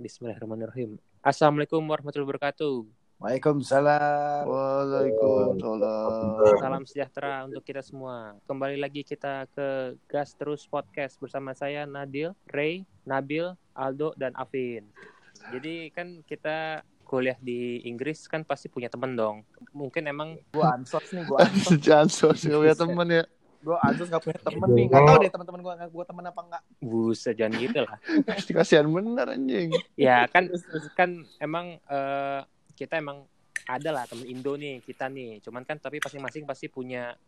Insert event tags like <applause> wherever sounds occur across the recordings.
Bismillahirrahmanirrahim. Assalamualaikum warahmatullahi wabarakatuh. Waalaikumsalam. Waalaikumsalam. Salam sejahtera untuk kita semua. Kembali lagi kita ke Gas Terus Podcast bersama saya Nadil, Ray, Nabil, Aldo, dan Afin. Jadi kan kita kuliah di Inggris kan pasti punya temen dong. Mungkin emang Gua ansos nih, gua <laughs> ansos. Jansos gak punya temen ya. Gua ansos gak punya temen nih. Gak tau deh teman-teman gua gua temen apa enggak. buset jangan gitu lah. Pasti <laughs> kasihan bener anjing. Ya <laughs> kan kan emang eh, kita emang ada lah temen Indo nih kita nih. Cuman kan tapi masing-masing pasti punya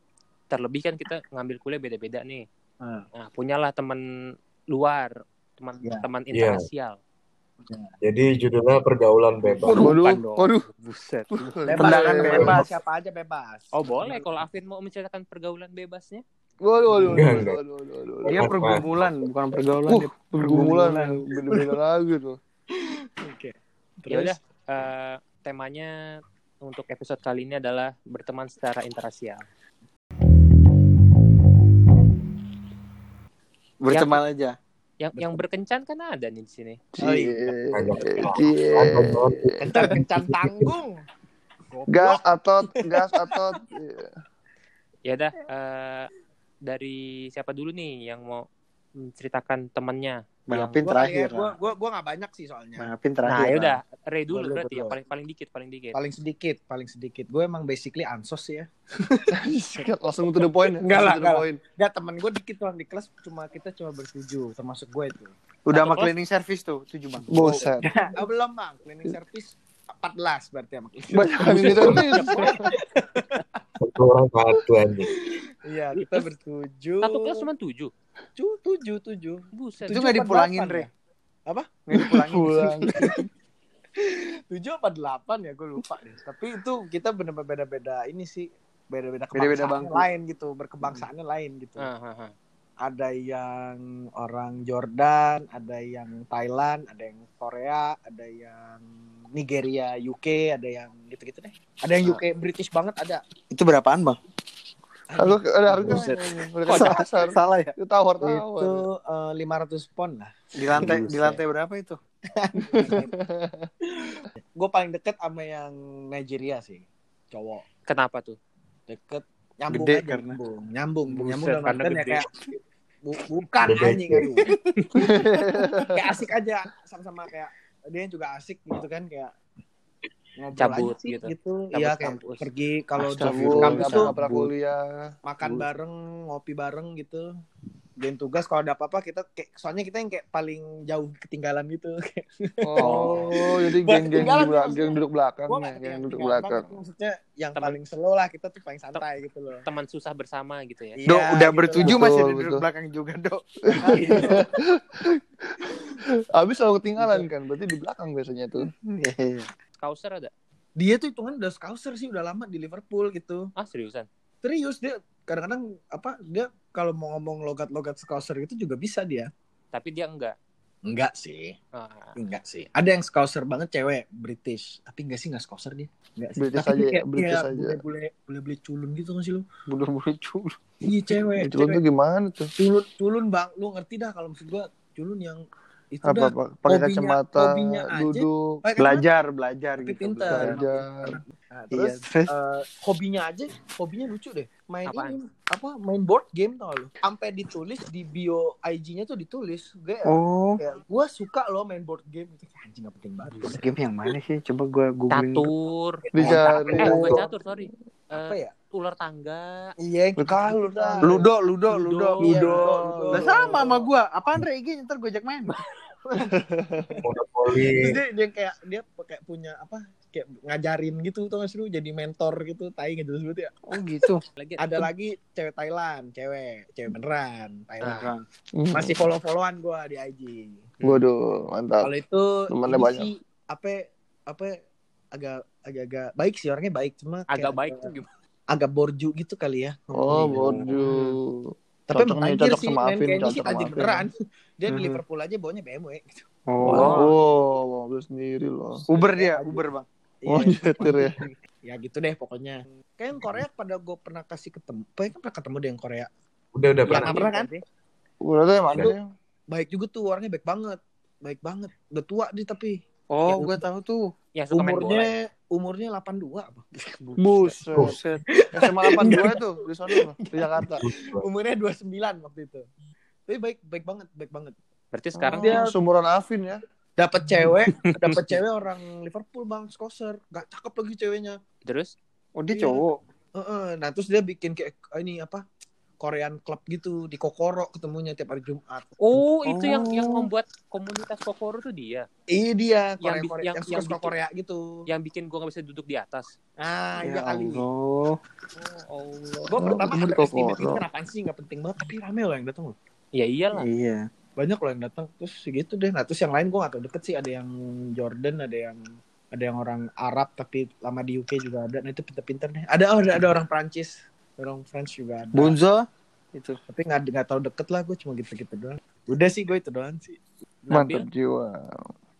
terlebih kan kita ngambil kuliah beda-beda nih. Hmm. Nah, punyalah teman luar, teman Ya. teman Iya. interrasial. Jadi judulnya pergaulan bebas. Waduh, dong. waduh. Buset. Bebas, Tendangan bebas, siapa aja bebas. Oh boleh kalau Afin mau menceritakan pergaulan bebasnya. Waduh, waduh, waduh, waduh, waduh, waduh. Dia pergumulan, bukan pergaulan. Uh, dia Pergumulan beda-beda lagi tuh. Oke. Ya udah eh, temanya untuk episode kali ini adalah berteman secara interrasial. Berteman aja. Yang yang berkencan kan ada nih di sini. Oh, Cie, iya. cie. Kencan-kencan <laughs> tanggung. Gas atot, gas. Iya. Ya udah eh, dari siapa dulu nih yang mau menceritakan temannya? Bang Apin Gua terakhir. ya, Gua gua gua gak banyak sih soalnya. Bang Apin Nah, terakhir. ya Bang. udah, Ray dulu Boleh, berarti ya, boleh. paling paling dikit, paling dikit. Paling sedikit, paling sedikit. Gue emang basically ansos sih ya. <laughs> Langsung to the point ya. Enggak lah, enggak lah. point. Gak temen gue dikit doang di kelas cuma kita cuma bertujuh termasuk gue itu. Udah sama kelas? cleaning service tuh, tujuh bang. Buset. <laughs> oh, belum bang, cleaning service 14 berarti sama cleaning Banyak yang. Satu orang satu. Iya, kita bertujuh. Satu kelas cuma tujuh. Tujuh, tujuh, tujuh. Buset. Itu Tujuh nggak dipulangin, Re? ya? Apa? Nggak dipulangin. Pulang. <laughs> Tujuh apa delapan ya, gue lupa deh. Tapi itu kita bener-bener beda-beda ini sih. Beda-beda kebangsaannya bangku. lain gitu, berkebangsaannya lain gitu. Ah, ah, ah. Ada yang orang Jordan, ada yang Thailand, ada yang Korea, ada yang Nigeria, UK, ada yang gitu-gitu deh. Ada yang UK British banget ada. Itu berapaan bang? Aku ada harga. Buset. Udah kasih pasar. Salah ya? Itu tawar Itu tawar. eh, 500 pound lah. Di lantai, di lantai berapa itu? <laughs> Gue paling deket sama yang Nigeria sih, cowok. Kenapa tuh? Deket nyambung Gede aja, karena. nyambung, nyambung, Buset, nyambung dalam karena artian ya kayak bu- bukan Gede. anjing aduh. <laughs> kayak asik aja sama-sama kayak dia juga asik gitu kan kayak ngobrol Cabut sih, gitu. gitu. Cabut Iya kayak kampus. pergi kalau Cabut, kampus tuh kuliah. makan bareng, ngopi bareng gitu. Dan tugas kalau ada apa-apa kita kayak soalnya kita yang kayak paling jauh ketinggalan gitu. <laughs> Oh, <laughs> jadi geng-geng maksudnya. geng duduk belakang Gua ya, geng kayak duduk belakang. banget, maksudnya yang Teman- paling slow lah kita tuh paling santai gitu loh. Teman susah bersama gitu ya. Iya, Do, udah gitu masih Betul, di duduk betul. belakang juga, Dok. <laughs> Habis selalu ketinggalan kan, berarti di belakang biasanya tuh. Iya. Kauser ada? Dia tuh hitungan udah scouser sih udah lama di Liverpool gitu. Ah seriusan? Serius dia kadang-kadang apa dia kalau mau ngomong logat-logat scouser itu juga bisa dia. Tapi dia enggak. Enggak sih, Ah, enggak sih. Ada yang scouser banget cewek British, tapi enggak sih enggak scouser dia. Enggak sih. British tapi aja ya, kayak, British iya, aja. Bule-bule bule-bule culun gitu kan sih lu? Bulu-bulu culu. Iya cewek. Culun tuh gimana tuh? Culun, culun bang, lu ngerti dah kalau maksud gua culun yang itu Apa, apa pakai kacamata, aja. duduk, Pakai Belajar, belajar Tapi gitu. pinter. belajar. Nah, Iya, terus terus <laughs> eh, hobinya aja, hobinya lucu deh. Main Apaan? ini apa? Main board game tau lu. Sampai ditulis di bio IG-nya tuh ditulis, gue Oh, kayak gue suka loh main board game itu anjing gak penting banget. game yang mana sih? Coba gue googling. catur. Dicari. Eh bukan catur, sorry. Apa Eh, ya? Ular tangga. Iya, lu tahu. Ludo, Ludo, Ludo. Ludo. Iya, Ludo. Ludo. Lah sama sama gua. Apaan IG ntar ajak main. <laughs> Monopoli. dia, dia kayak dia kayak punya apa? Kayak ngajarin gitu gak sih lu jadi mentor gitu, tai gitu sebut ya. Oh gitu. <laughs> Lagi Ada lagi cewek Thailand, cewek, cewek beneran, Thailand. Nah, Hmm. Masih follow-followan gua di IG. Waduh, mantap. Kalau itu Temannya ini banyak. apa apa agak agak-agak baik sih orangnya baik cuma kayak agak baik agak- tuh gimana? Agak borju gitu kali ya. Oh, Iya. borju. Tapi Cocok emang anjir sih, sama Afin, kayaknya sih Afin. beneran. <laughs> Dia di Mhm. Liverpool aja bawanya BMW gitu. Oh. Oh, mobil sendiri loh. Uber dia, Uber bang. Oh, Iya. nyetir ya. <laughs> ya gitu deh pokoknya. Kayak yang Korea pada gue pernah kasih ketemu, pokoknya kan pernah ketemu deh yang Korea. Udah udah pernah. pernah kan? Udah tuh emang. Baik juga tuh orangnya baik banget. Baik banget. Udah tua dia tapi Oh, Yang- gue tahu tuh. Yang suka main bola. Umurnya ya? umurnya 82 apa? Buset. Buset. SMA 82 tuh di sana di Jakarta. umurnya 29 waktu itu. Tapi baik baik banget, baik banget. Berarti sekarang Oh, dia sumuran Afin ya. Dapat cewek, <laughs> dapat cewek orang Liverpool Bang, Skoser. Gak cakep lagi ceweknya. terus Oh, dia Iya. cowok. Heeh, nah terus dia bikin kayak ini apa? Korean Club gitu di Kokoro ketemunya tiap hari Jumat. Oh, itu yang Oh. yang membuat komunitas Kokoro tuh dia. Iya dia Yang Korea, bi- Korea, yang- yang, suka yang suka bikin- Korea gitu. Yang bikin gua gak bisa duduk di atas. Ah, iya Ya kali. Allah. Oh, Allah. Gue Oh, pertama ketemu di Kokoro. gitu apaan sih nggak penting banget tapi rame loh yang datang loh. Ya iyalah. Iya. Banyak loh yang datang terus gitu deh. Nah terus yang lain gue gak tau deket sih ada yang Jordan ada yang ada yang orang Arab tapi lama di UK juga ada. Nah itu pinter-pinter nih. Ada oh, ada, ada orang Prancis, orang French juga ada. Bunzo itu. Tapi nggak nggak tahu deket lah gue cuma gitu-gitu doang. Udah sih gue itu doang sih. Nabil, Mantap jiwa.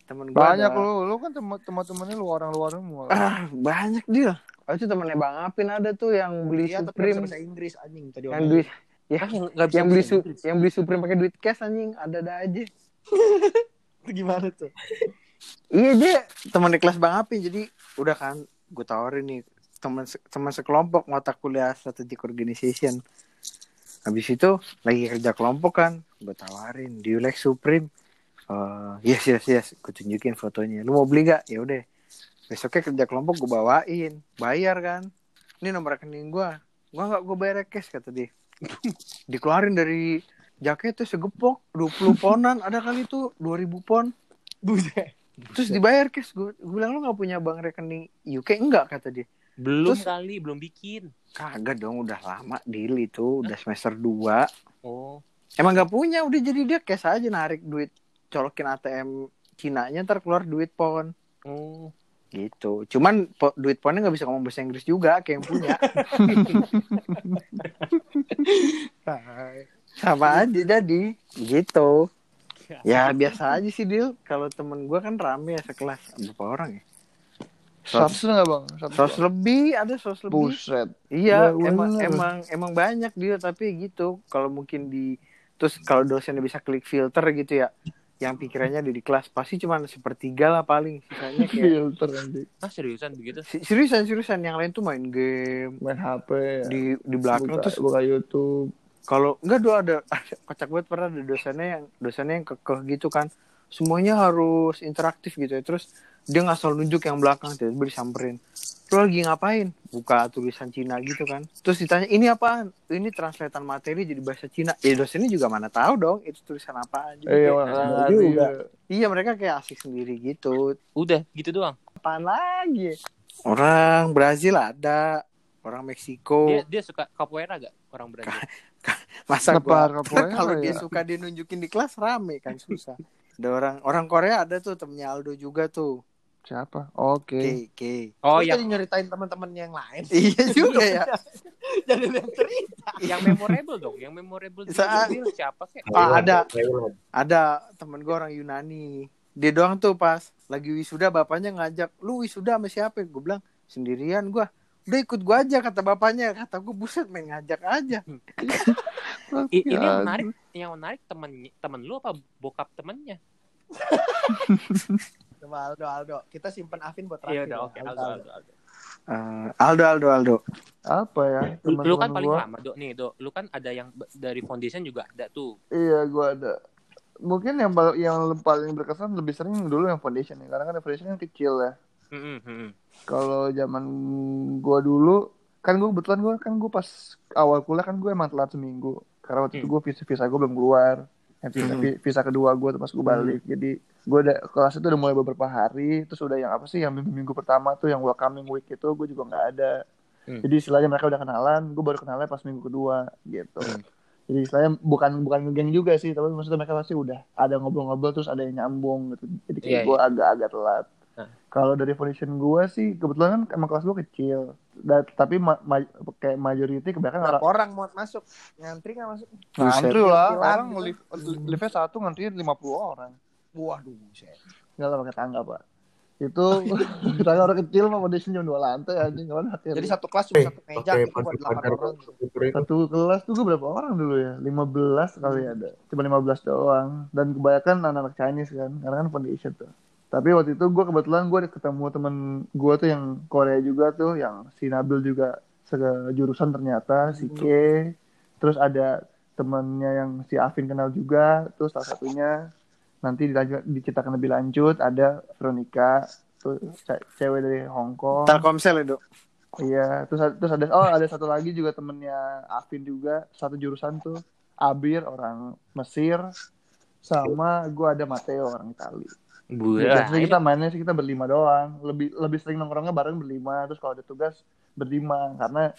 Temen gua Banyak ada- lu, lu kan teman teman-temannya lu orang luar semua. Ah, banyak dia. Oh, itu temennya Bang Apin ada tuh yang beli Iya bisa Supreme. bahasa Inggris anjing tadi Yang orang. duit ya, ah, yang nggak bisa yang beli bahasa su Inggris. yang beli Supreme pakai duit cash anjing, ada-ada aja. Itu <laughs> gimana tuh? Iya dia teman di kelas Bang Apin jadi udah kan gue tawarin nih teman teman sekelompok mata kuliah strategic organization. Habis itu lagi kerja kelompok kan, gue tawarin, do you like Supreme? Eh, yes yes yes, gue tunjukin fotonya. Lu mau beli gak? Ya udah. Besoknya kerja kelompok gue bawain, bayar kan. Ini nomor rekening gue. Gua nggak gue bayar cash kata dia. <laughs> Dikeluarin dari jaket tuh segepok 20 ponan ada kali tuh 2000 pon. Buset. Terus dibayar cash gue, gue bilang lu nggak punya bank rekening UK enggak kata dia. Belum Terus- kali, belum bikin. Kagak dong udah lama deal itu udah semester 2 Oh, Emang nggak punya udah jadi dia cash aja narik duit colokin ATM Cina-nya ntar keluar duit pon oh. gitu. Cuman po- duit ponnya nggak bisa ngomong bahasa Inggris juga kayak yang punya. <laughs> Sama aja jadi gitu. Ya biasa aja sih deal. Kalau temen gue kan rame ya sekelas berapa orang ya? Seratus enggak bang? Sos lebih ada sos lebih. Buset. Iya, Bener. emang emang emang banyak dia tapi gitu. Kalau mungkin di terus kalau dosennya bisa klik filter gitu ya, yang pikirannya ada di kelas pasti cuma sepertiga lah paling sisanya kayak Filter nanti. Ah, seriusan begitu? Si- seriusan seriusan yang lain tuh main game Main HP. ya. di di belakang buka, terus buka YouTube. kalau enggak doa ada, ada <laughs> kocak banget pernah ada dosennya yang dosennya yang kekeh gitu kan semuanya harus interaktif gitu ya. Terus dia nggak selalu nunjuk yang belakang tiba-tiba disamperin. Lu lagi ngapain? Buka tulisan Cina gitu kan. Terus ditanya ini apaan? Ini translatean materi jadi bahasa Cina. Ya dosennya juga mana tahu dong itu tulisan apaan Jadi Iya, makanya juga. iya. Mereka kayak asik sendiri gitu. Udah, gitu doang. apaan lagi? Orang Brazil ada orang Meksiko. Dia dia suka capoeira gak orang Brazil? masa gua capoeira <laughs> kalau dia ya. suka dia nunjukin di kelas rame kan susah ada orang orang Korea ada tuh temennya Aldo juga tuh Siapa? Oke. K K Oh, jadi nyeritain teman-temannya yang lain. <laughs> iya juga ya <laughs> jadi yang cerita. yang memorable dong, yang memorable di Saat- siapa sih? Ah, ada. Ada temen gue orang Yunani dia doang tuh pas lagi wisuda bapaknya ngajak lu wisuda sama siapa gue bilang sendirian gue udah ikut gue aja kata bapaknya kata gue buset main ngajak aja <laughs> I- ini yang Ya, menarik, yang menarik temen temen lu apa bokap temennya? <laughs> Coba Aldo, Aldo. Kita simpen Afin buat Iya terakhir. udah ya. oke, Aldo, Aldo, Aldo. Eh, Aldo Aldo Aldo Apa ya? Lu, lu kan paling gua. lama, Dok. Nih, Dok. Lu kan ada yang dari foundation juga ada tuh. Iya, gua ada. Mungkin yang paling yang paling berkesan lebih sering dulu yang foundation ya, karena kan foundation yang kecil ya. Mm-mm, mm-mm. Kalau zaman gua dulu, kan gua kebetulan gua kan gua pas awal kuliah kan gua emang telat seminggu. Karena waktu itu Hmm. gua visa visa gua belum keluar. Yang visa, Hmm. visa kedua gua tuh pas gua balik. Jadi gua udah kelas itu udah mulai beberapa hari, terus udah yang apa sih yang minggu minggu pertama tuh yang welcoming week itu gua juga nggak ada. Hmm. Jadi istilahnya mereka udah kenalan, gua baru kenalnya pas minggu kedua gitu. Hmm. Jadi istilahnya bukan bukan ngegeng juga sih, tapi maksudnya mereka pasti udah ada ngobrol-ngobrol terus ada yang nyambung gitu. Jadi kayak Iya, gue agak-agak telat. Kalau dari foundation gue sih kebetulan kan emang kelas gue kecil, Da- tapi ma- ma- kayak majority kebanyakan orang orang mau masuk? Ngantri nggak masuk? ngantri lah, orang gitu. live live satu ngantri 50 orang, Waduh, buset. nggak lah pakai tangga pak. itu <laughs> misalnya orang kecil mah foundation cuma dua lantai anjing kan Jadi satu kelas cuma Eh, satu meja pakai gitu buat pandu 8 pagar orang. itu. satu kelas tuh gue berapa orang dulu ya 15 kali ada cuma 15 doang dan kebanyakan anak-anak Chinese kan karena kan foundation tuh tapi waktu itu gue kebetulan gue ketemu temen gue tuh yang Korea juga tuh yang si Nabil juga sejurusan ternyata si K terus ada temennya yang si Afin kenal juga terus salah satunya nanti dilanjut diceritakan lebih lanjut ada Veronica tuh ce- cewek dari Hong Kong Telkomsel ya, Dok. Iya, terus terus ada oh ada satu lagi juga temennya Afin juga satu jurusan tuh Abir orang Mesir sama gua ada Matteo orang Itali. Bu, Ya, ah, biasanya kita mainnya sih kita berlima doang. Lebih lebih sering nongkrongnya bareng berlima. Terus kalau ada tugas berlima karena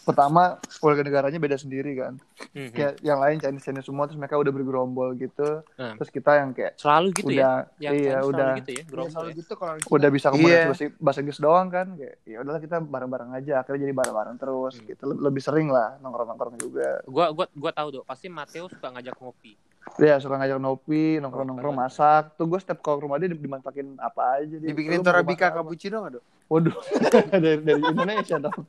pertama warga negaranya beda sendiri kan. mhm. Kayak yang lain Chinese Chinese semua terus mereka udah bergerombol gitu. Hmm. Terus kita yang kayak selalu gitu ya. udah Yang iya udah gitu ya, Iya, gerombol selalu ya. gitu kalau di udah bisa komunikasi Iya. bahasa, bahasa Inggris doang kan kayak ya udahlah kita bareng-bareng aja akhirnya jadi bareng-bareng terus Hmm. gitu Le- lebih sering lah nongkrong-nongkrong juga Gua gua gua tahu dong, pasti Matteo suka ngajak ngopi. ya suka ngajak ngopi nongkrong-nongkrong masak tuh gue setiap kalau ke rumah dia dimanfaatkan apa aja dia Dibikinin Torabika cappuccino nggak, Dok? waduh <laughs> dari, dari Indonesia dong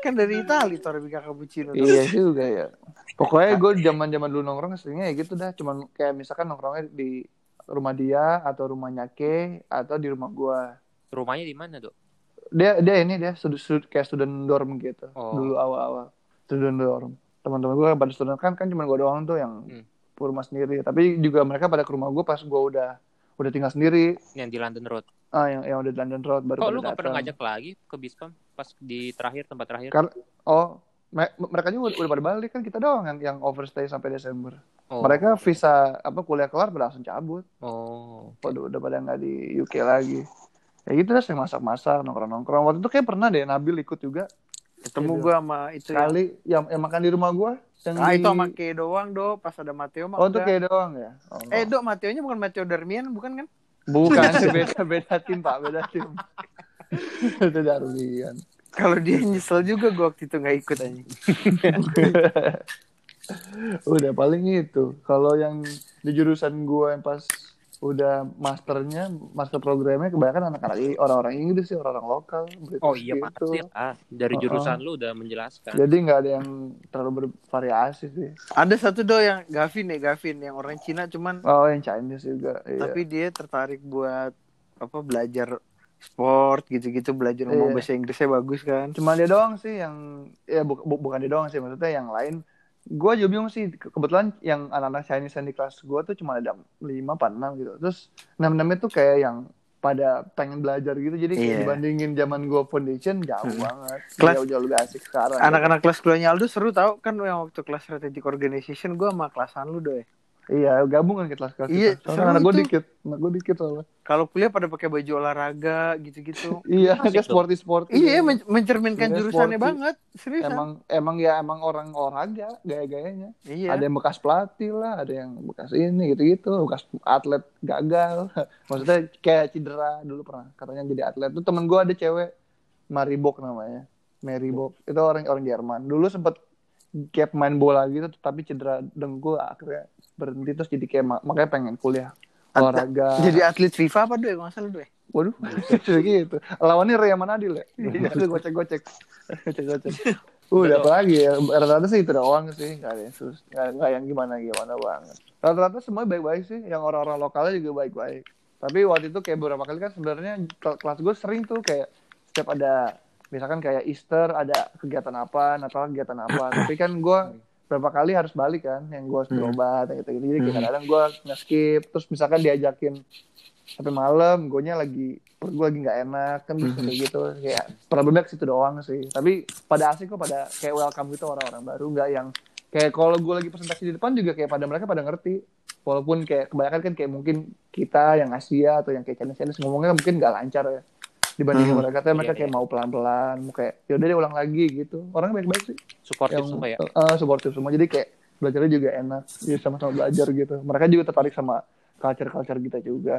Kan dari Itali Torabika cappuccino. Iya juga ya. Pokoknya gue zaman zaman dulu nongkrong seringnya ya gitu dah. Cuman kayak misalkan nongkrongnya di rumah dia atau rumahnya Ke atau di rumah gue Rumahnya di mana, Dok? dia dia ini dia sudut sudut kayak student dorm gitu. Oh. dulu awal-awal. Student dorm. Teman-teman gue pada student kan kan cuma gue doang tuh yang Hmm. ke rumah sendiri. Tapi juga mereka pada ke rumah gue pas gue udah udah tinggal sendiri. Yang di London Road. ah yang yang udah di London Road baru Kok lu gak pernah ngajak lagi ke Bispam pas di terakhir tempat terakhir? Kar- oh me- mereka juga udah, udah pada balik kan kita doang yang yang overstay sampai Desember Oh. mereka visa apa kuliah kelar langsung cabut Oh. Waduh, udah pada nggak di UK lagi ya gitu dah sering masak-masak nongkrong-nongkrong waktu itu kayak pernah deh Nabil ikut juga Ketemu Iya, gue sama itu yang... sekali yang, yang makan di rumah gue yang Ah, di... itu sama Ke doang, Dok. Pas ada Matteo mah oh itu kayak doang ya oh. Eh, Dok, Matteo-nya bukan Matteo Darmian, bukan kan? bukan <laughs> beda beda tim pak beda tim <laughs> itu Darwian Kalau dia nyesel juga gue waktu itu nggak ikut aja. <laughs> udah paling itu kalau yang di jurusan gue yang pas udah masternya master programnya kebanyakan anak-anak orang-orang Inggris sih orang-orang lokal British Oh iya gitu. pasti lah. Dari jurusan lu udah menjelaskan. jadi nggak ada yang terlalu bervariasi sih Ada satu do yang Gavin ya, Gavin yang orang Cina cuman oh yang Chinese juga iya. tapi dia tertarik buat apa belajar sport gitu-gitu belajar ngomong Iya. bahasa Inggrisnya bagus kan. cuma dia doang sih yang ya bu- bu- bukan dia doang sih maksudnya yang lain gue juga bingung sih Ke- kebetulan yang anak-anak Chinese yang di kelas gue tuh cuma ada lima apa enam gitu terus enam enamnya tuh kayak yang pada pengen belajar gitu jadi kayak Iya. dibandingin zaman gue foundation jauh Hmm. banget Kelas- jauh jauh lebih asik sekarang Anak-anak kelas keluarnya Aldo seru tau kan yang waktu kelas strategic organization gue sama kelasan lu doy. Iya gabung kan ke kelas kelas Iya, kita. anak gue itu. dikit anak gue dikit soalnya Kalau kuliah pada pakai baju olahraga gitu-gitu. <laughs> iya kayak sporty sporty iya, men- mencerminkan Iya, jurusannya sporty. banget. Seriusan. emang emang ya emang orang olahraga gaya-gayanya iya. ada yang bekas pelatih lah ada yang bekas ini gitu-gitu bekas atlet gagal <laughs> maksudnya kayak cedera dulu pernah katanya jadi atlet tuh temen gue ada cewek Maribok namanya Mary Bok itu orang orang Jerman dulu sempet kayak main bola gitu tapi cedera dengkul akhirnya berhenti terus jadi kayak ma- makanya pengen kuliah olahraga. Jadi atlet FIFA apa? Kalau nggak salah doy. waduh <laughs> gitu. Lawannya Ria Manadil ya? <laughs> Itu gocek gocek gocek gocek <laughs> udah. apa lagi ya? Rata-rata sih itu doang sih nggak ada yang sus nggak, yang gimana gimana banget. Rata-rata semua baik-baik sih yang orang-orang lokalnya juga baik-baik. Tapi waktu itu kayak beberapa kali kan sebenarnya kel- kelas gue sering tuh kayak setiap ada misalkan kayak Easter ada kegiatan apa Natal kegiatan apa. <clears throat> Tapi kan gue berapa kali harus balik kan yang gue harus Hmm. berobat gitu gitu jadi Hmm. kadang-kadang gue nge-skip. Terus misalkan diajakin sampai malam gue lagi perut gue lagi nggak enak kan bisa Mhm. kayak gitu. Kayak problemnya ke situ doang sih. Tapi pada asik kok pada kayak welcome gitu orang-orang baru nggak yang kayak kalau gue lagi presentasi di depan juga kayak pada mereka pada ngerti. Walaupun kayak kebanyakan kan kayak mungkin kita yang Asia atau yang kayak Chinese Chinese ngomongnya mungkin nggak lancar ya dibandingin Mhm. mereka tapi mereka Iya, kayak mau pelan-pelan mau kayak yaudah deh ulang lagi gitu orangnya baik-baik sih Suportif yang semua ya. eh, supportive semua jadi kayak belajarnya juga enak jadi sama-sama belajar gitu mereka juga tertarik sama culture-culture kita juga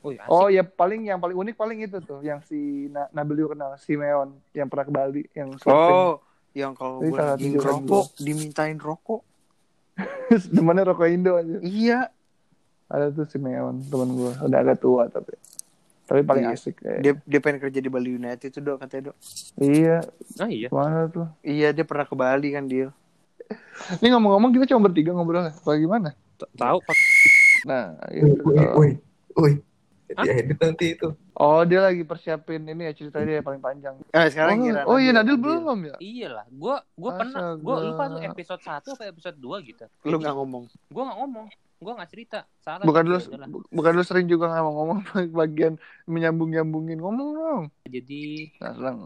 Oh, asik. Oh ya paling yang paling unik paling itu tuh yang si Na- Nabil juga kenal Simeon yang pernah ke Bali yang surfing. Oh, yang kalau gue lagi ngerokok dimintain rokok. <laughs> Demannya rokok Indo aja. Iya. Ada tuh Simeon teman gue udah agak tua tapi Tapi paling Iya. asik kayak. Dia dia pengen kerja di Bali United itu dok katanya dok. Iya, Ah iya. mana tuh? Iya dia pernah ke Bali kan dia. Ini ngomong-ngomong kita cuma bertiga ngobrolnya. Apa gimana? Tahu Nah, Woi, itu. woi, woi, edit nanti itu. Oh, dia lagi persiapin ini ya cerita dia yang paling panjang. Eh sekarang oh, oh iya Nadil, belum ya? Iyalah, gua gua pernah gua lupa tuh episode 1 apa episode 2 gitu. Lu nggak ngomong. Gua nggak ngomong, gua nggak cerita. Salah. Bukan lu bu- bukan lu sering juga ngomong-ngomong <laughs> bagian menyambung-nyambungin ngomong dong. Jadi Nah, selang,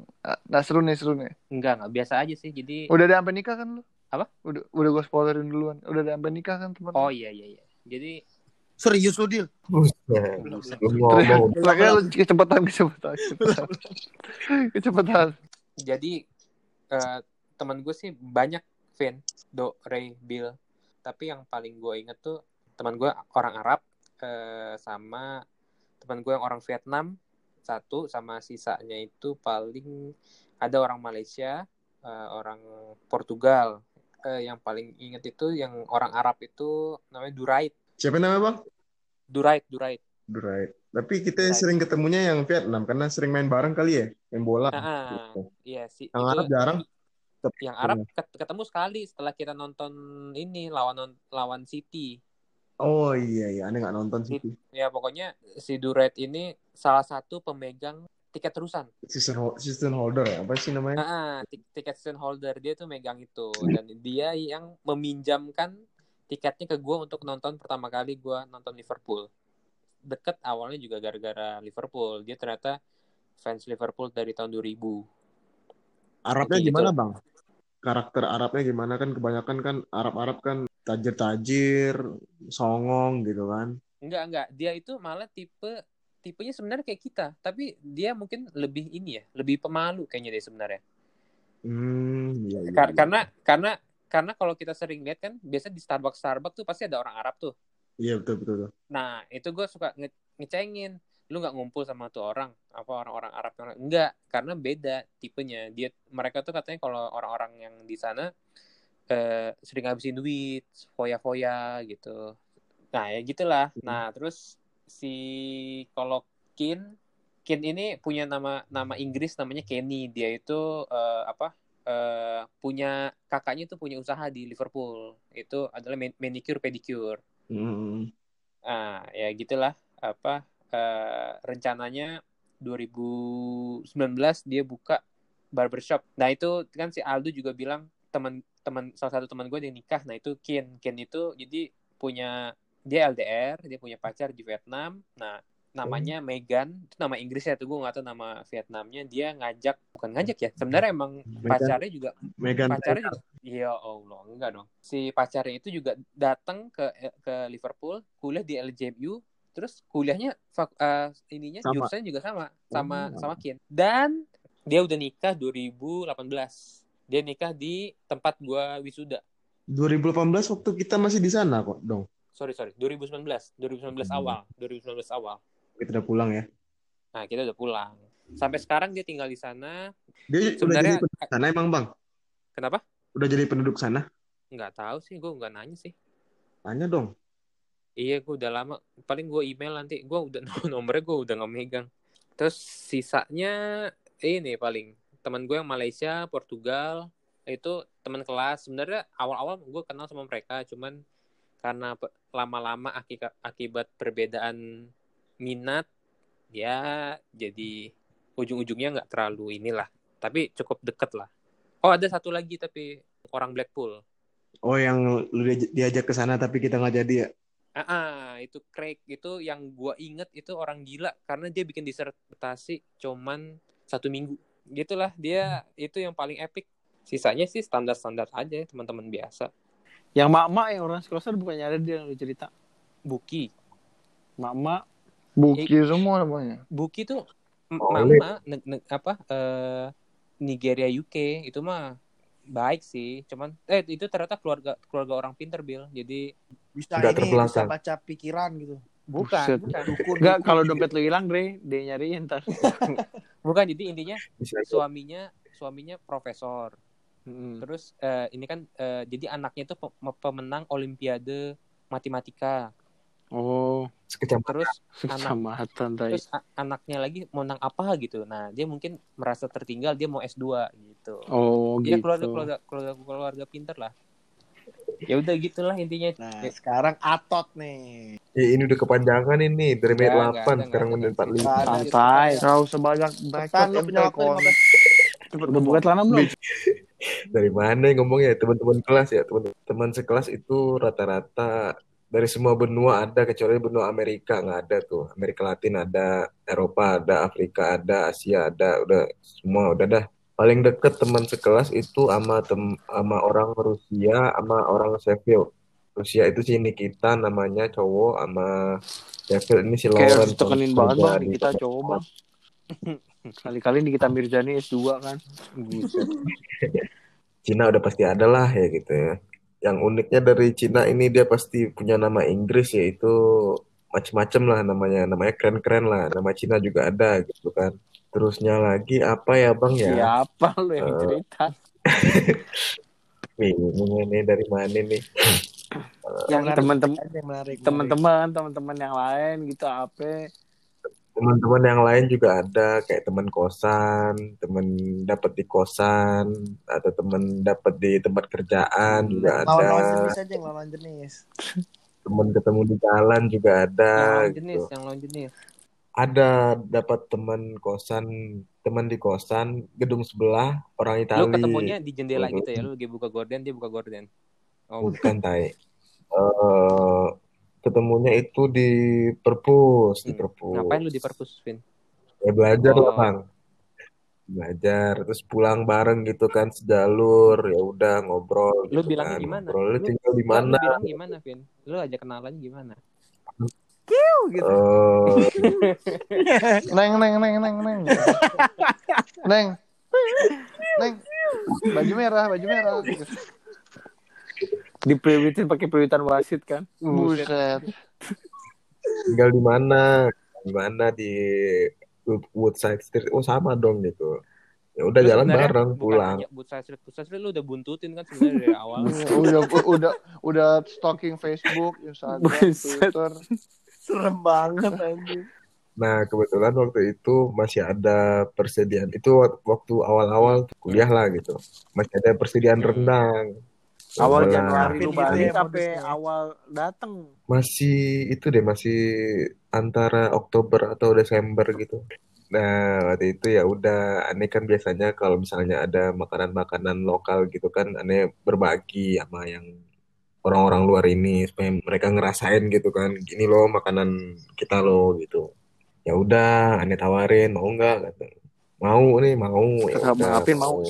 nah seru nih seru nih. enggak enggak biasa aja sih. Jadi Udah ada sampai nikah kan lu? Apa? Udah udah gue spoilerin duluan. Udah ada sampai nikah kan teman? oh iya iya iya. Jadi Serius lu, Dil? Buset. Lu ngomong. Makanya lu kecepatan kecepatan kecepatan. <laughs> kecepatan. jadi eh, teman gue sih banyak Vin, Do, Ray, Bill. Tapi yang paling gue inget tuh teman gue orang Arab eh, sama teman gue yang orang Vietnam satu sama sisanya itu paling ada orang Malaysia, eh, orang Portugal. Eh, yang paling inget itu yang orang Arab itu namanya Durait. Siapa namanya bang? Durait, Durait. Durait. Tapi kita Durait. sering ketemunya yang Vietnam karena sering main bareng kali ya, main bola. Ah, iya sih. Yang itu- Arab jarang. yang Arab ket- ketemu sekali setelah kita nonton ini lawan lawan City. Oh iya iya, aneh nggak nonton sih. Ya pokoknya si Duret ini salah satu pemegang tiket terusan. Season hol- season holder ya, apa sih namanya? Ah, ti- tiket season holder dia tuh megang itu dan dia yang meminjamkan tiketnya ke gue untuk nonton pertama kali gue nonton Liverpool. Deket awalnya juga gara-gara Liverpool. Dia ternyata fans Liverpool dari tahun 2000. Arabnya Gitu. gimana bang? Karakter Arabnya gimana kan? Kebanyakan kan Arab-Arab kan tajir-tajir, songong gitu kan? Enggak, enggak. Dia itu malah tipe tipenya sebenarnya kayak kita, tapi dia mungkin lebih ini ya, lebih pemalu kayaknya dia sebenarnya. Hmm, iya, iya, Kar- iya. Karena karena karena kalau kita sering lihat kan biasa di Starbucks Starbucks tuh pasti ada orang Arab tuh. Iya betul betul. betul. Nah, itu gue suka nge- ngecengin. Lu nggak ngumpul sama tuh orang, apa orang-orang Arab yang enggak, karena beda tipenya. Dia mereka tuh katanya kalau orang-orang yang di sana eh, sering ngabisin duit, foya-foya gitu. Nah, ya gitulah. Nah, terus si kalau Kin Kin ini punya nama nama Inggris namanya Kenny. Dia itu eh, apa? eh, punya kakaknya itu punya usaha di Liverpool. Itu adalah man- manicure pedicure. Hmm. Ah, ya gitulah apa eh, rencananya 2019 dia buka barbershop. Nah, itu kan si Aldo juga bilang teman-teman salah satu teman gue yang nikah. Nah, itu Ken. Ken itu jadi punya dia LDR, dia punya pacar di Vietnam. Nah, namanya Megan, itu nama Inggrisnya tuh gue gak tahu nama Vietnamnya. Dia ngajak, bukan ngajak ya, sebenarnya emang Megan- pacarnya juga Megan pacarnya juga iya Allah enggak dong si pacarnya itu juga datang ke ke Liverpool kuliah di LJMU terus kuliahnya fak- eh, ininya Sama. jurusannya juga sama sama Oh. sama Kin dan dia udah nikah 2018 dia nikah di tempat gua wisuda 2018 waktu kita masih di sana kok dong. sorry sorry 2019 2019 Hmm. awal 2019 awal Kita udah pulang ya. nah kita udah pulang sampai sekarang dia tinggal di sana Dia udah Sebenarnya- jadi penduduk sana emang bang? kenapa Udah jadi penduduk sana? nggak tahu sih gue nggak nanya sih Tanya dong. Iya, gue udah lama. Paling gue email nanti. Gue udah <laughs> nomornya gue udah nggak megang. Terus sisanya ini paling teman gue yang Malaysia, Portugal itu teman kelas. Sebenarnya awal-awal gue kenal sama mereka, cuman karena lama-lama akibat perbedaan minat, ya jadi ujung-ujungnya nggak terlalu inilah. Tapi cukup deket lah. Oh ada satu lagi tapi orang Blackpool. Oh yang lu diaj- diajak ke sana tapi kita nggak jadi ya? Ah, ah, itu Craig itu yang gua inget itu orang gila karena dia bikin disertasi cuman satu minggu. Gitulah dia itu yang paling epic. Sisanya sih standar-standar aja ya, teman-teman biasa. Yang mak-mak yang orang sekolah bukannya ada dia yang cerita. Buki, Mak-mak Buki semua namanya. Buki tuh Oh, mama ne- ne- apa eh, Nigeria UK itu mah baik sih, cuman eh itu ternyata keluarga keluarga orang pinter Bill. Jadi Bisa Nggak ini, bisa baca pikiran gitu. bukan, Buset. bukan. Dukun, Enggak, dukun kalau gitu. dompet lu hilang, Dre, dia nyariin ntar. <laughs> bukan jadi intinya suaminya suaminya profesor. Mm-mm. Terus eh, ini kan eh, jadi anaknya itu pe- pemenang Olimpiade matematika. Oh, sekecamatan terus anak kecamatan tadi. terus anaknya lagi mau nang apa gitu nah dia mungkin merasa tertinggal dia mau S2 gitu Oh, dia gitu. keluarga keluarga keluarga keluarga pinter lah <laughs> ya udah gitulah intinya Nah, Ya, sekarang Atot nih. Eh, ini udah kepanjangan ini dari menit Enggak, enggak, 8 enggak, sekarang menit. 45 Enggak. Santai, nggak usah banyak Cepetan bacot lu punya waktu kon. 15 Udah buka celana belum? <laughs> dari mana ngomongnya teman-teman kelas ya teman-teman sekelas itu rata-rata dari semua benua ada kecuali benua Amerika nggak ada tuh Amerika Latin ada Eropa ada Afrika ada Asia ada udah semua udah dah paling deket teman sekelas itu sama tem sama orang Rusia sama orang Sheffield Rusia itu si Nikita namanya cowok sama Sheffield ini si Kayak Lauren ditekenin banget bang, dari kita cowok bang. <laughs> Kali-kali Nikita Mirzani S2 kan. Cina udah pasti ada lah ya gitu ya. Yang uniknya dari Cina ini dia pasti punya nama Inggris yaitu macem-macem lah namanya, namanya keren-keren lah. Nama Cina juga ada gitu kan. Terusnya lagi apa ya bang ya? Siapa lu yang Eh, cerita? <laughs> Bingung ini dari mana nih? Yang Teman-teman aja, yang menarik. teman-teman teman-teman yang lain gitu apa Teman-teman yang lain juga ada kayak teman kosan, teman dapat di kosan, atau teman dapat di tempat kerjaan juga Lawan lawan ada. jenis aja yang lawan jenis. Teman ketemu di jalan juga ada. yang lawan gitu. jenis yang lawan jenis ada dapat teman kosan teman di kosan gedung sebelah orang lu Itali. ketemunya di jendela gitu ya? Lu lagi buka gorden dia buka gorden. Oh. Bukan tai. <laughs> Eh, ketemunya itu di perpus di Hmm. perpus. Ngapain lu di perpus Vin? Ya belajar lah Oh. bang. Belajar terus pulang bareng gitu kan sejalur ya udah ngobrol Lu gitu bilangnya kan. gimana? ngobrol lu Lu- tinggal di Lu- lu mana? bilang gimana Vin? Lu aja kenalannya gimana gitu. Eh, Neng, neng, neng, neng, neng. neng. Neng. Baju merah, baju merah. dipriwitin pakai priwitan wasit kan Buset. tinggal di mana di mana di Woodside Street oh sama dong gitu ya udah Lu jalan bareng bukan pulang hanya Butsai Street Butsai Street lu udah buntutin kan sebenarnya dari awal udah <laughs> udah udah stalking Facebook, Instagram. Twitter. Serem banget anjing. Nah, kebetulan waktu itu masih ada persediaan. Itu wak- waktu awal-awal tuh kuliah lah gitu. Masih ada persediaan Hmm. rendang. awal Sebelah. Januari lu balik sampai awal dateng Masih itu deh, masih antara Oktober atau Desember gitu. Nah, waktu itu ya udah, aneh kan biasanya kalau misalnya ada makanan-makanan lokal gitu kan, aneh berbagi sama yang orang-orang luar ini supaya mereka ngerasain gitu kan, gini loh makanan kita loh gitu. Ya udah, aneh tawarin, mau nggak? Kata. Mau nih, mau. Ya maafin, mau.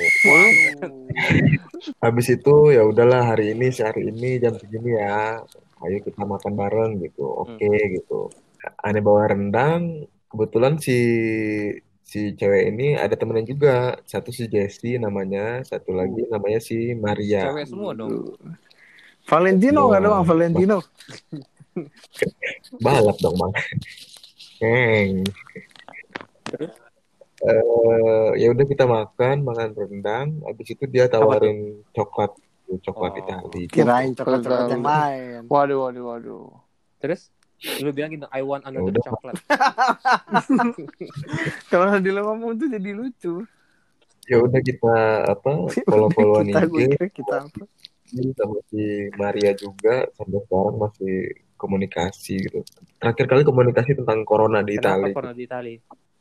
Habis itu ya udahlah hari ini sehari ini jam segini ya. Ayo kita makan bareng gitu. Oke gitu. Aneh bawa rendang. Kebetulan si si cewek ini ada temennya juga. Satu si Jessie namanya, satu lagi namanya si Maria. cewek semua dong Valentino nggak doang Valentino <laughs> Balap dong bang. Neng. Eh, ya udah kita makan, makan rendang. Habis itu dia tawarin coklat, coklat Oh. Itali. kirain coklat-coklat Tahu. yang lain Waduh, waduh, waduh. terus lu bilang gitu I want another udah. chocolate <laughs> kalau Nadila ngomong tuh jadi lucu Ya udah kita apa <laughs> follow-followan kita gue IG kira kita apa sama si Maria juga sampai sekarang masih komunikasi gitu. Terakhir kali komunikasi tentang corona di kenapa Itali. corona di Itali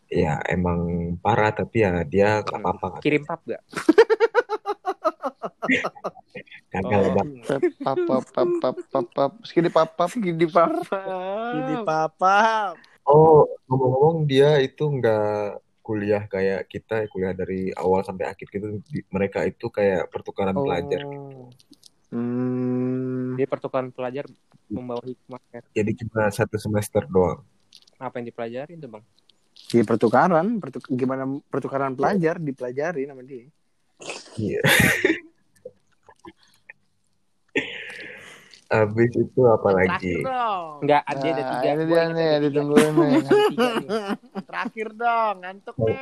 Ya emang parah tapi ya dia nggak apa-apa. kirim pap gak <laughs> Kagak lah, Oh. Bang. Pap, pap, pap, pap, pap, pap. Skidi pap, pap. di papa Jadi papa. Oh ngomong-ngomong dia itu nggak kuliah kayak kita kuliah dari awal sampai akhir gitu. Di- Mereka itu kayak pertukaran pelajar. Oh. Hmm. Dia pertukaran pelajar membawa hikmah ya. Jadi cuma satu semester doang. Apa yang dipelajarin tuh bang? Di pertukaran, pertuk- gimana pertukaran pelajar dipelajari nama dia. Iya. <laughs> Habis itu apa lagi? Terakhir dong. Enggak, ada Nah, tiga. ini dia nih, ada tiga. ditungguin nih. Ada tiga nih. <laughs> Terakhir dong. Ngantuk nih.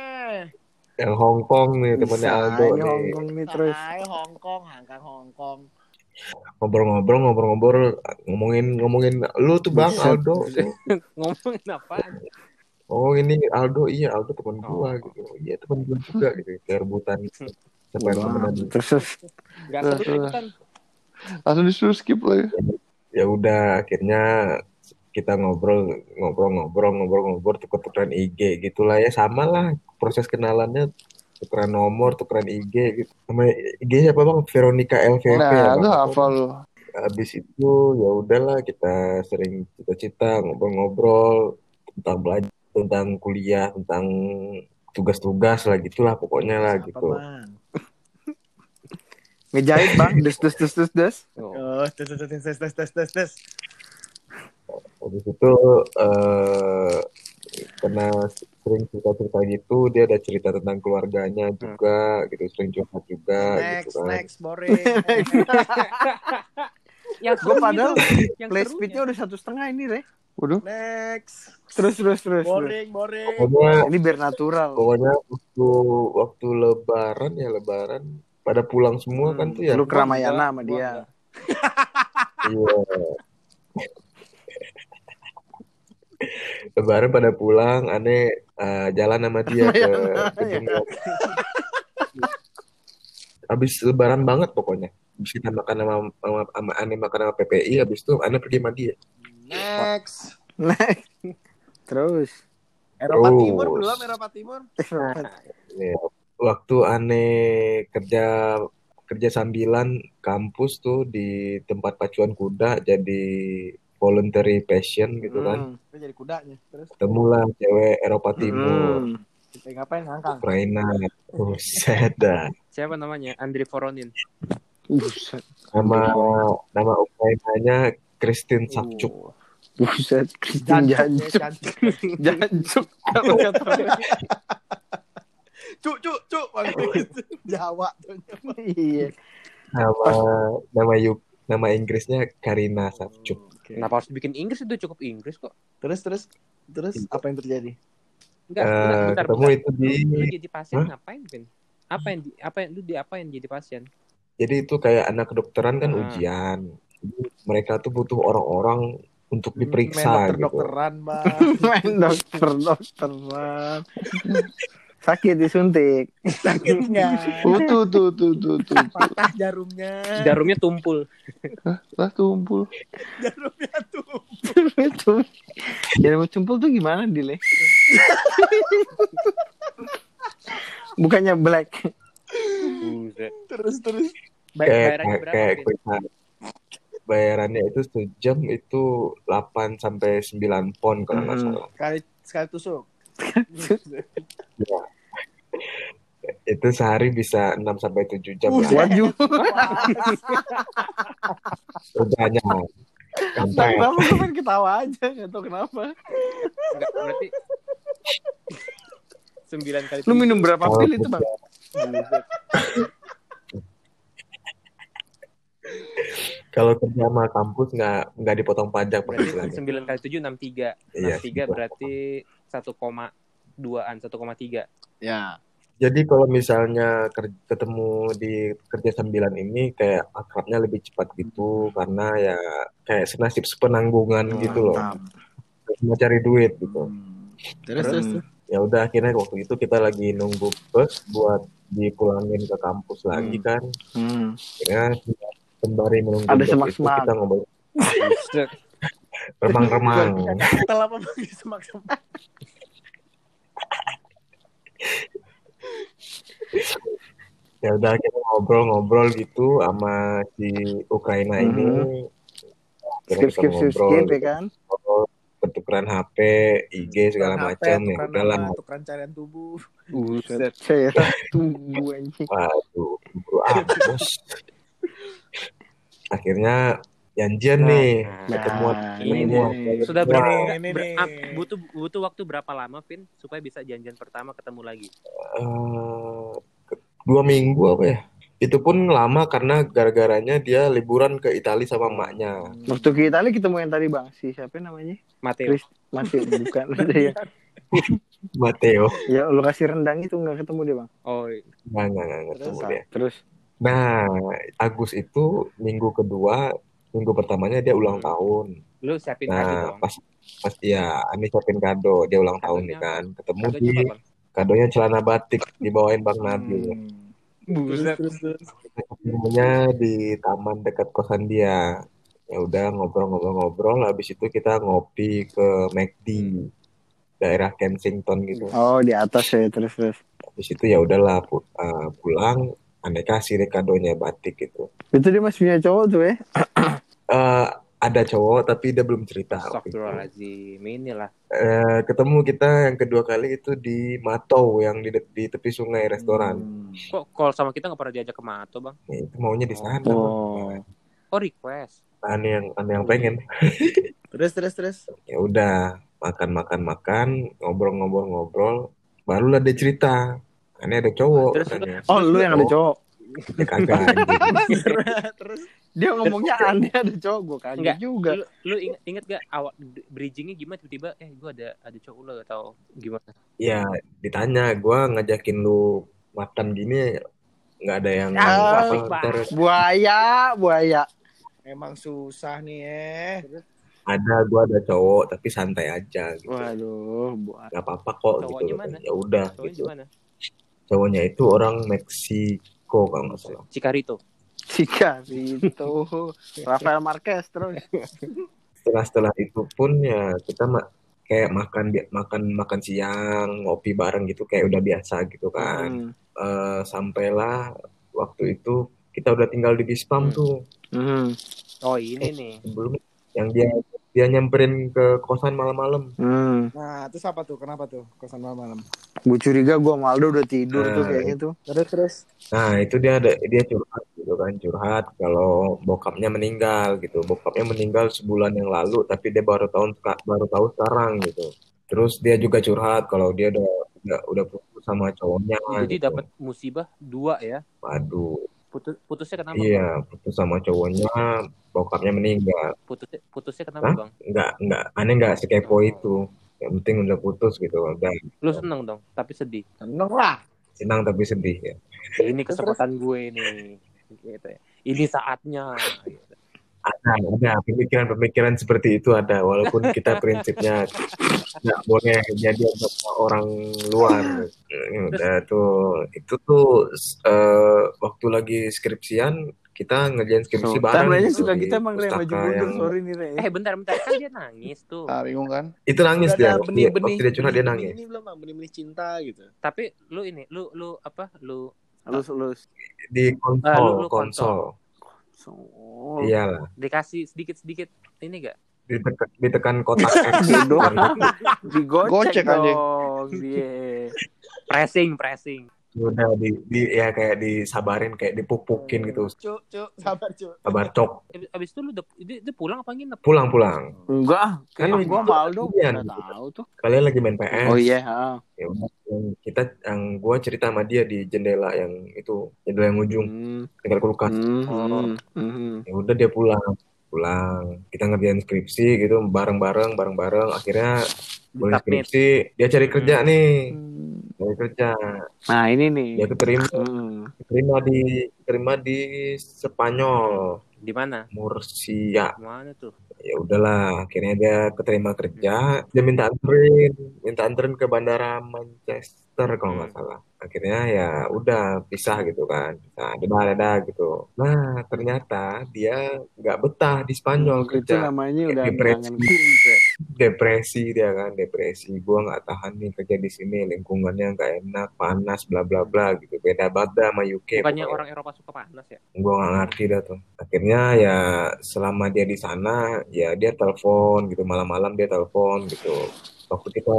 Yang Hong Kong nih temannya Bisa Aldo nih. Hongkong nih terus. Hai Hongkong, Hangkang Hongkong. Ngobrol-ngobrol ngobrol-ngobrol ngomongin ngomongin lu tuh bang. Aldo <laughs> Ngomongin apaan? oh ini Aldo iya Aldo teman gua Oh. gitu iya teman gua juga gitu kayak rebutan siapa yang temenan amat. Terus ikutan. Langsung disuruh skip lagi. ya udah akhirnya kita ngobrol ngobrol ngobrol ngobrol ngobrol tuker-tukeran IG gitulah ya sama lah proses kenalannya tukeran nomor tukeran IG gitu. Nama IG-nya apa bang? Veronica LVP ya, nah ya, lu hafal. Lu habis itu ya udahlah kita sering cita-cita ngobrol-ngobrol tentang belajar tentang kuliah tentang tugas-tugas lah gitulah pokoknya lah Siapa gitu. Man? <laughs> ngejahit bang. Des des des des des. Oh des des des des des des des habis itu uh, karena sering cerita-cerita gitu dia ada cerita tentang keluarganya juga gitu sering curhat juga gitu Next, kan next, boring. <laughs> Yang Gue seru padahal yang play speednya udah satu setengah ini re. Waduh. Next. Terus terus terus. terus. Boring, boring. pokoknya Ini biar natural. pokoknya waktu waktu lebaran ya lebaran pada pulang semua kan tuh ya Lu keramayana Gua sama dia. Iya. Lebaran pada pulang, aneh eh, jalan sama <laughs> dia ke gedung. Habis lebaran banget pokoknya. Habis kita makan sama, sama, sama aneh makan sama PPI, habis itu aneh pergi sama dia. Next. Terus. Eropa Terus. Timur belum Eropa Timur. Ya, waktu aneh kerja kerja sambilan kampus tuh di tempat pacuan kuda jadi voluntary passion gitu kan. Hmm. Itu jadi kudanya. Terus Ketemulah cewek Eropa Timur. Hmm. kita ngapain ngangkang? Ukraina. Buset dah. Siapa namanya? Andri Voronin. Buset. Nama nama Ukrainanya Kristin Savchuk. Oh. Buset. Kristin Jancuk, ya, Jancuk. <laughs> <laughs> Cuk, cuk, cuk. Jawa tuh. Iya. Nama nama yuk nama Inggrisnya Karina Savchuk. Kenapa harus bikin Inggris itu cukup Inggris kok? Terus, terus, terus apa yang terjadi? Enggak, Eh, bentar, bentar, ketemu bentar. itu di- Lu, lu jadi pasien Hah? ngapain, Vin? Apa yang di, apa yang lu di apa yang jadi pasien? Jadi itu kayak anak kedokteran kan Ah. ujian. Mereka tuh butuh orang-orang untuk Main diperiksa dokter gitu. dokteran, bang. <laughs> Main dokter dokteran. <laughs> Sakit disuntik. Sakit nggak? Oh, tuh, tuh, tuh, tuh, tuh. Patah jarumnya. Jarumnya tumpul. Lah tumpul. Jarumnya tuh. Itu. Jarum tumpul tuh gimana, Dile? Bukannya black. Terus, terus. Kayak bayarannya kayak, berapa, kayak bayarannya itu sejam itu 8 sampai 9 pon kalau nggak Hmm. salah. Sekali, sekali tusuk. Itu sehari bisa 6 sampai 7 jam Buset. lah. Kerjanya. Kenapa gue pengen ketawa aja, gak tau kenapa. Enggak, berarti 9 kali Lu minum berapa Kalau pil itu, Bang? Kalau kerja sama kampus nggak nggak dipotong pajak Berarti. 9 kali 7 63. Iya, 63 berarti 1,2an, 1,3. Ya. Jadi kalau misalnya ketemu di kerja sambilan ini kayak akrabnya lebih cepat gitu karena ya kayak senasib sepenanggungan gitu loh. Cuma cari duit gitu. Terus, terus, terus. Ya udah akhirnya waktu itu kita lagi nunggu bus buat dipulangin ke kampus lagi kan. Hmm. Akhirnya sembari menunggu Ada bus itu semak-semak. kita ngobrol. Remang-remang. Setelah apa bagi semak-semak? ya udah kita ngobrol-ngobrol gitu sama si Ukraina ini. Akhirnya Skip, kita skip, skip, ngobrol, skip, ya kan? pertukaran HP, IG segala macam ya nama, tukeran carian tubuh. Buset. Saya tunggu anjing. Waduh, amat bos. Akhirnya janjian Nah, nih, nah, ketemuan, ini ketemuan. nih. Sudah Ini berapa ini ber- butuh butuh waktu berapa lama, Vin, supaya bisa janjian pertama ketemu lagi? Eh, ke- dua minggu apa ya? Itu pun lama karena gara-garanya dia liburan ke Italia sama emaknya. Waktu ke Italia ketemu yang tadi bang, si siapa namanya? Mateo. Chris masih bukan <laughs> ada ya. <laughs> Matteo, Ya lu kasih rendang itu nggak ketemu dia bang. Oh, nggak nggak nggak ketemu Terus, dia. Terus Nah, Agus itu minggu kedua, minggu pertamanya dia ulang Hmm. tahun. Lu siapin kado Nah, dong. pas pas ya, Ani siapin kado, dia ulang tahun nih Kadonya kan. Ketemu Kadonya di apa, kadonya celana batik dibawain Bang Nabil. Hmm. Buset. Terus. Ketemunya di taman dekat kosan dia. Ya udah ngobrol-ngobrol-ngobrol, habis itu kita ngopi ke McD daerah Kensington gitu. Oh di atas ya terus terus. Habis itu ya udahlah pu- uh, pulang, aneh kasih deh kadonya batik gitu. Itu dia masih punya cowok tuh ya? Eh, ada cowok tapi dia belum cerita. Astagfirullahaladzim. Inilah. Eh, ketemu kita yang kedua kali itu di Matou yang di, di tepi sungai restoran. Hmm. Kok kalau sama kita nggak pernah diajak ke Mato, Bang? Ya, itu maunya di sana. Oh. Oh, request. Aneh yang aneh yang pengen. <laughs> Terus, terus, terus. Ya udah makan makan makan ngobrol-ngobrol ngobrol. Barulah dia cerita. Aneh ada cowok Terus katanya. Oh lu yang ada cowok. Ya kagak <laughs> terus. Dia ngomongnya aneh ada cowok gue kaget Enggak. juga. Lu, lu inget, inget gak awal bridgingnya gimana tiba-tiba eh gue ada ada cowok lo atau gimana? Ya ditanya gua ngajakin lu makan gini nggak ada yang Ah, apa, ntar Buaya, buaya. Emang susah nih eh. ada gua ada cowok tapi santai aja gitu. Waduh, buaya. Gak apa-apa kok Cowoknya gitu. mana? Ya udah Cowoknya gitu. Cowoknya itu orang Meksiko kalau nggak salah. Cikarito. Jika itu Rafael Marquez terus. setelah setelah itu pun ya kita ma- kayak makan makan makan siang ngopi bareng gitu kayak udah biasa gitu kan Hmm. Eh, sampailah waktu itu kita udah tinggal di Bispam Hmm. tuh Hmm. Oh ini nih. sebelum yang dia dia nyamperin ke kosan malam-malam Hmm. Nah, terus apa tuh? Kenapa tuh kosan malam-malam? Gue curiga gue sama Aldo udah tidur tuh Eh. kayaknya tuh. Terus, terus. nah itu dia ada dia curhat gitu kan curhat kalau bokapnya meninggal gitu bokapnya meninggal sebulan yang lalu tapi dia baru tahu baru tahu sekarang gitu terus dia juga curhat kalau dia udah udah, udah putus sama cowoknya Jadi gitu. dapat musibah dua ya. Waduh, Putus putusnya kenapa? iya Bang? putus sama cowoknya, bokapnya meninggal. Putusnya putusnya kenapa, Hah? Bang? Nggak, nggak, aneh nggak sekepo itu. Yang penting udah putus gitu. Udah Lu seneng dong, tapi sedih. Seneng lah. senang tapi sedih ya. Ini kesempatan gue nih. Gitu ya. Ini saatnya. Gitu. Ada, ada pemikiran-pemikiran seperti itu ada. Walaupun kita prinsipnya nggak boleh jadi sama orang luar. Udah tuh, itu tuh eh, waktu lagi skripsian kita ngerjain skripsi Sultan bareng. kayaknya gitu suka kita emang Re baju mundur yang- sorry nih Re. Eh bentar bentar kan dia nangis tuh. Ah, bingung kan? Itu nangis Udah dia. Waktu benih-benih. waktu dia curhat dia nangis. Ini belum. Benih-benih cinta gitu. Tapi lu ini, lu lu apa? Lu Lulus lulus. Di konsol, Ah, lu- lu konsol. So, Iyalah. dikasih sedikit-sedikit ini gak? Ditekan, ditekan kotak <laughs> X. doang. digocek Gocek, dong dia. Pressing, pressing. Udah di, di ya kayak disabarin kayak dipupukin gitu. Cuk, cuk. Sabar, cuk. Sabar cok. Abis, itu lu udah dia, pulang apa nginep? Pulang-pulang. Enggak, ah. kayaknya Kan gua sama Aldo iya, nggak gitu. tahu tuh. Kalian lagi main PS. Oh iya, ah. Ya kita yang gua cerita sama dia di jendela yang itu, jendela yang ujung, Hmm, tinggal kulkas. hmm, Oh. hmm, hmm. Ya udah dia pulang. Pulang. Kita ngerjain skripsi gitu bareng-bareng, bareng-bareng. Akhirnya boleh skripsi, dia cari kerja nih. Hmm. Cari kerja. Nah ini nih. Dia keterima, Hmm. keterima di keterima di Spanyol, Di mana? Murcia. Mana tuh? ya udahlah akhirnya dia keterima kerja dia minta anterin minta anterin ke bandara Manchester kalau nggak salah akhirnya ya udah pisah gitu kan. Pisah dadah dadah gitu. Nah ternyata dia nggak betah di Spanyol Itu kerja. namanya udah depresi. depresi dia kan depresi. Gua nggak tahan nih kerja di sini lingkungannya nggak enak panas bla bla bla gitu. Beda banget sama UK Bukannya pokoknya. orang Eropa suka panas ya? gue gak ngerti dah tuh. Akhirnya ya selama dia di sana ya dia telepon gitu. Malam-malam dia telepon gitu. Waktu kita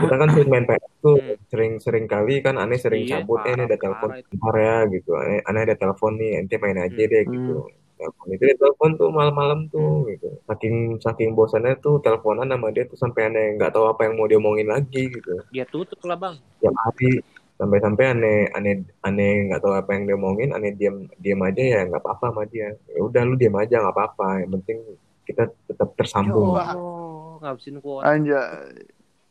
kita kan sering main PS tuh Hmm. sering-sering kali kan aneh sering Iya, cabut eh ini ada telepon bentar ya gitu aneh, aneh ada telepon nih ente main aja Hmm. deh gitu telepon itu dia telepon tuh malam-malam tuh Hmm. gitu saking saking bosannya tuh teleponan sama dia tuh sampai aneh nggak tahu apa yang mau diomongin lagi gitu Dia tutup lah bang. tiap hari sampai-sampai aneh aneh aneh nggak tahu apa yang dia omongin aneh diam diam aja ya nggak apa-apa sama dia ya udah lu diam aja nggak apa-apa yang penting kita tetap tersambung. Oh, ngabisin kuota. Anjay.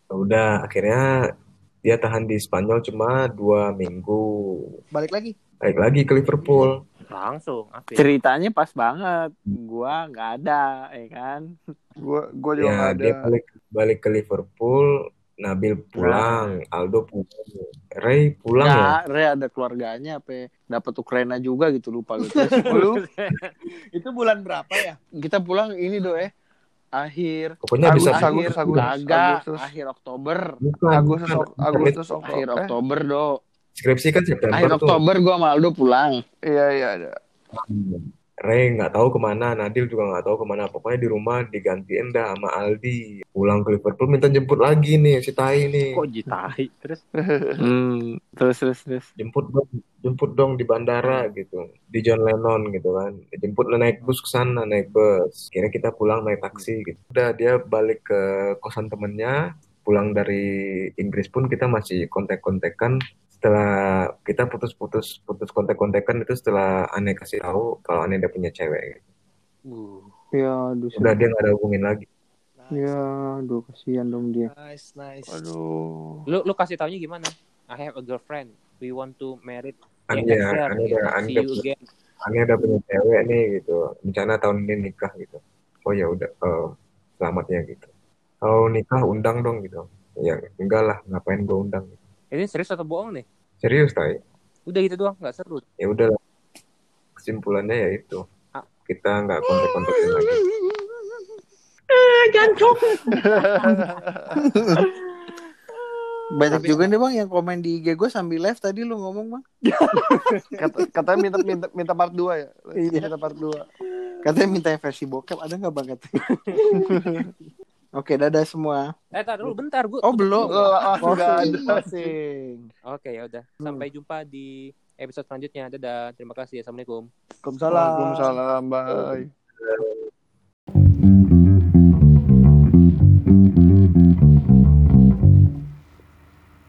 Ya udah akhirnya dia tahan di Spanyol cuma dua minggu Balik lagi. Balik lagi ke Liverpool. Langsung, Afin. Ceritanya pas banget. Gua nggak ada, ya kan? Gue gue juga Ya, nggak ada. dia balik balik ke Liverpool, Nabil pulang, Aldo pulang, Ray pulang ya. Nggak, Re ada keluarganya apa dapat Ukraina juga gitu lupa gitu. <laughs> Lu <laughs> Itu bulan berapa ya? kita pulang ini do eh akhir Pokoknya bisa Agustus, Agustus, akhir Agustus, Kagak, Agustus. akhir Oktober bukan, Agustus, bukan. Agustus, akhir Oktober. Eh, Oktober do Skripsi kan September akhir tuh. Oktober gua sama Aldo pulang Iya iya ada. Ray nggak tahu ke mana, Nadil juga nggak tahu ke mana. Pokoknya di rumah digantiin dah sama Aldi. Pulang ke Liverpool minta jemput lagi nih si Tai nih. Kok jitai? Terus hmm, terus terus terus Jemput dong, jemput dong di bandara gitu. Di John Lennon gitu kan. Jemput naik bus ke sana, naik bus. Kira kita pulang naik taksi gitu. Udah dia balik ke kosan temennya. Pulang dari Inggris pun kita masih kontak-kontakan setelah kita putus-putus putus kontak-kontakan itu setelah aneh kasih tahu kalau aneh udah punya cewek uh, ya aduh udah dia nggak ada hubungin lagi ya aduh kasihan dong dia Nice, nice. Aduh. lu lu kasih taunya gimana? I have a girlfriend. We want to marry. Aneh Yeah, ya, aneh Gitu. udah, aneh udah, you again. aneh udah punya cewek nih gitu. Rencana tahun ini nikah gitu. Oh ya udah, eh, selamat ya gitu. Kalau nikah undang dong gitu. Ya enggak lah, ngapain gue undang? Ini serius atau bohong nih? Serius tay? Udah gitu doang, nggak seru. Ya udah lah. Kesimpulannya ya itu. Ah. Kita nggak kontak-kontakin lagi. banyak juga nih bang yang komen di IG gue sambil live tadi lu ngomong bang Kata, katanya minta minta minta part 2 ya. Iya. Minta part 2. katanya minta versi bokep ada nggak bang katanya oke dadah semua Eh, tar dulu bentar, gua. oh belum Oh, enggak ada. Closing. Oke, ya udah. Sampai jumpa di episode selanjutnya. Dadah. Terima kasih. Assalamualaikum. Waalaikumsalam. Waalaikumsalam. Bye.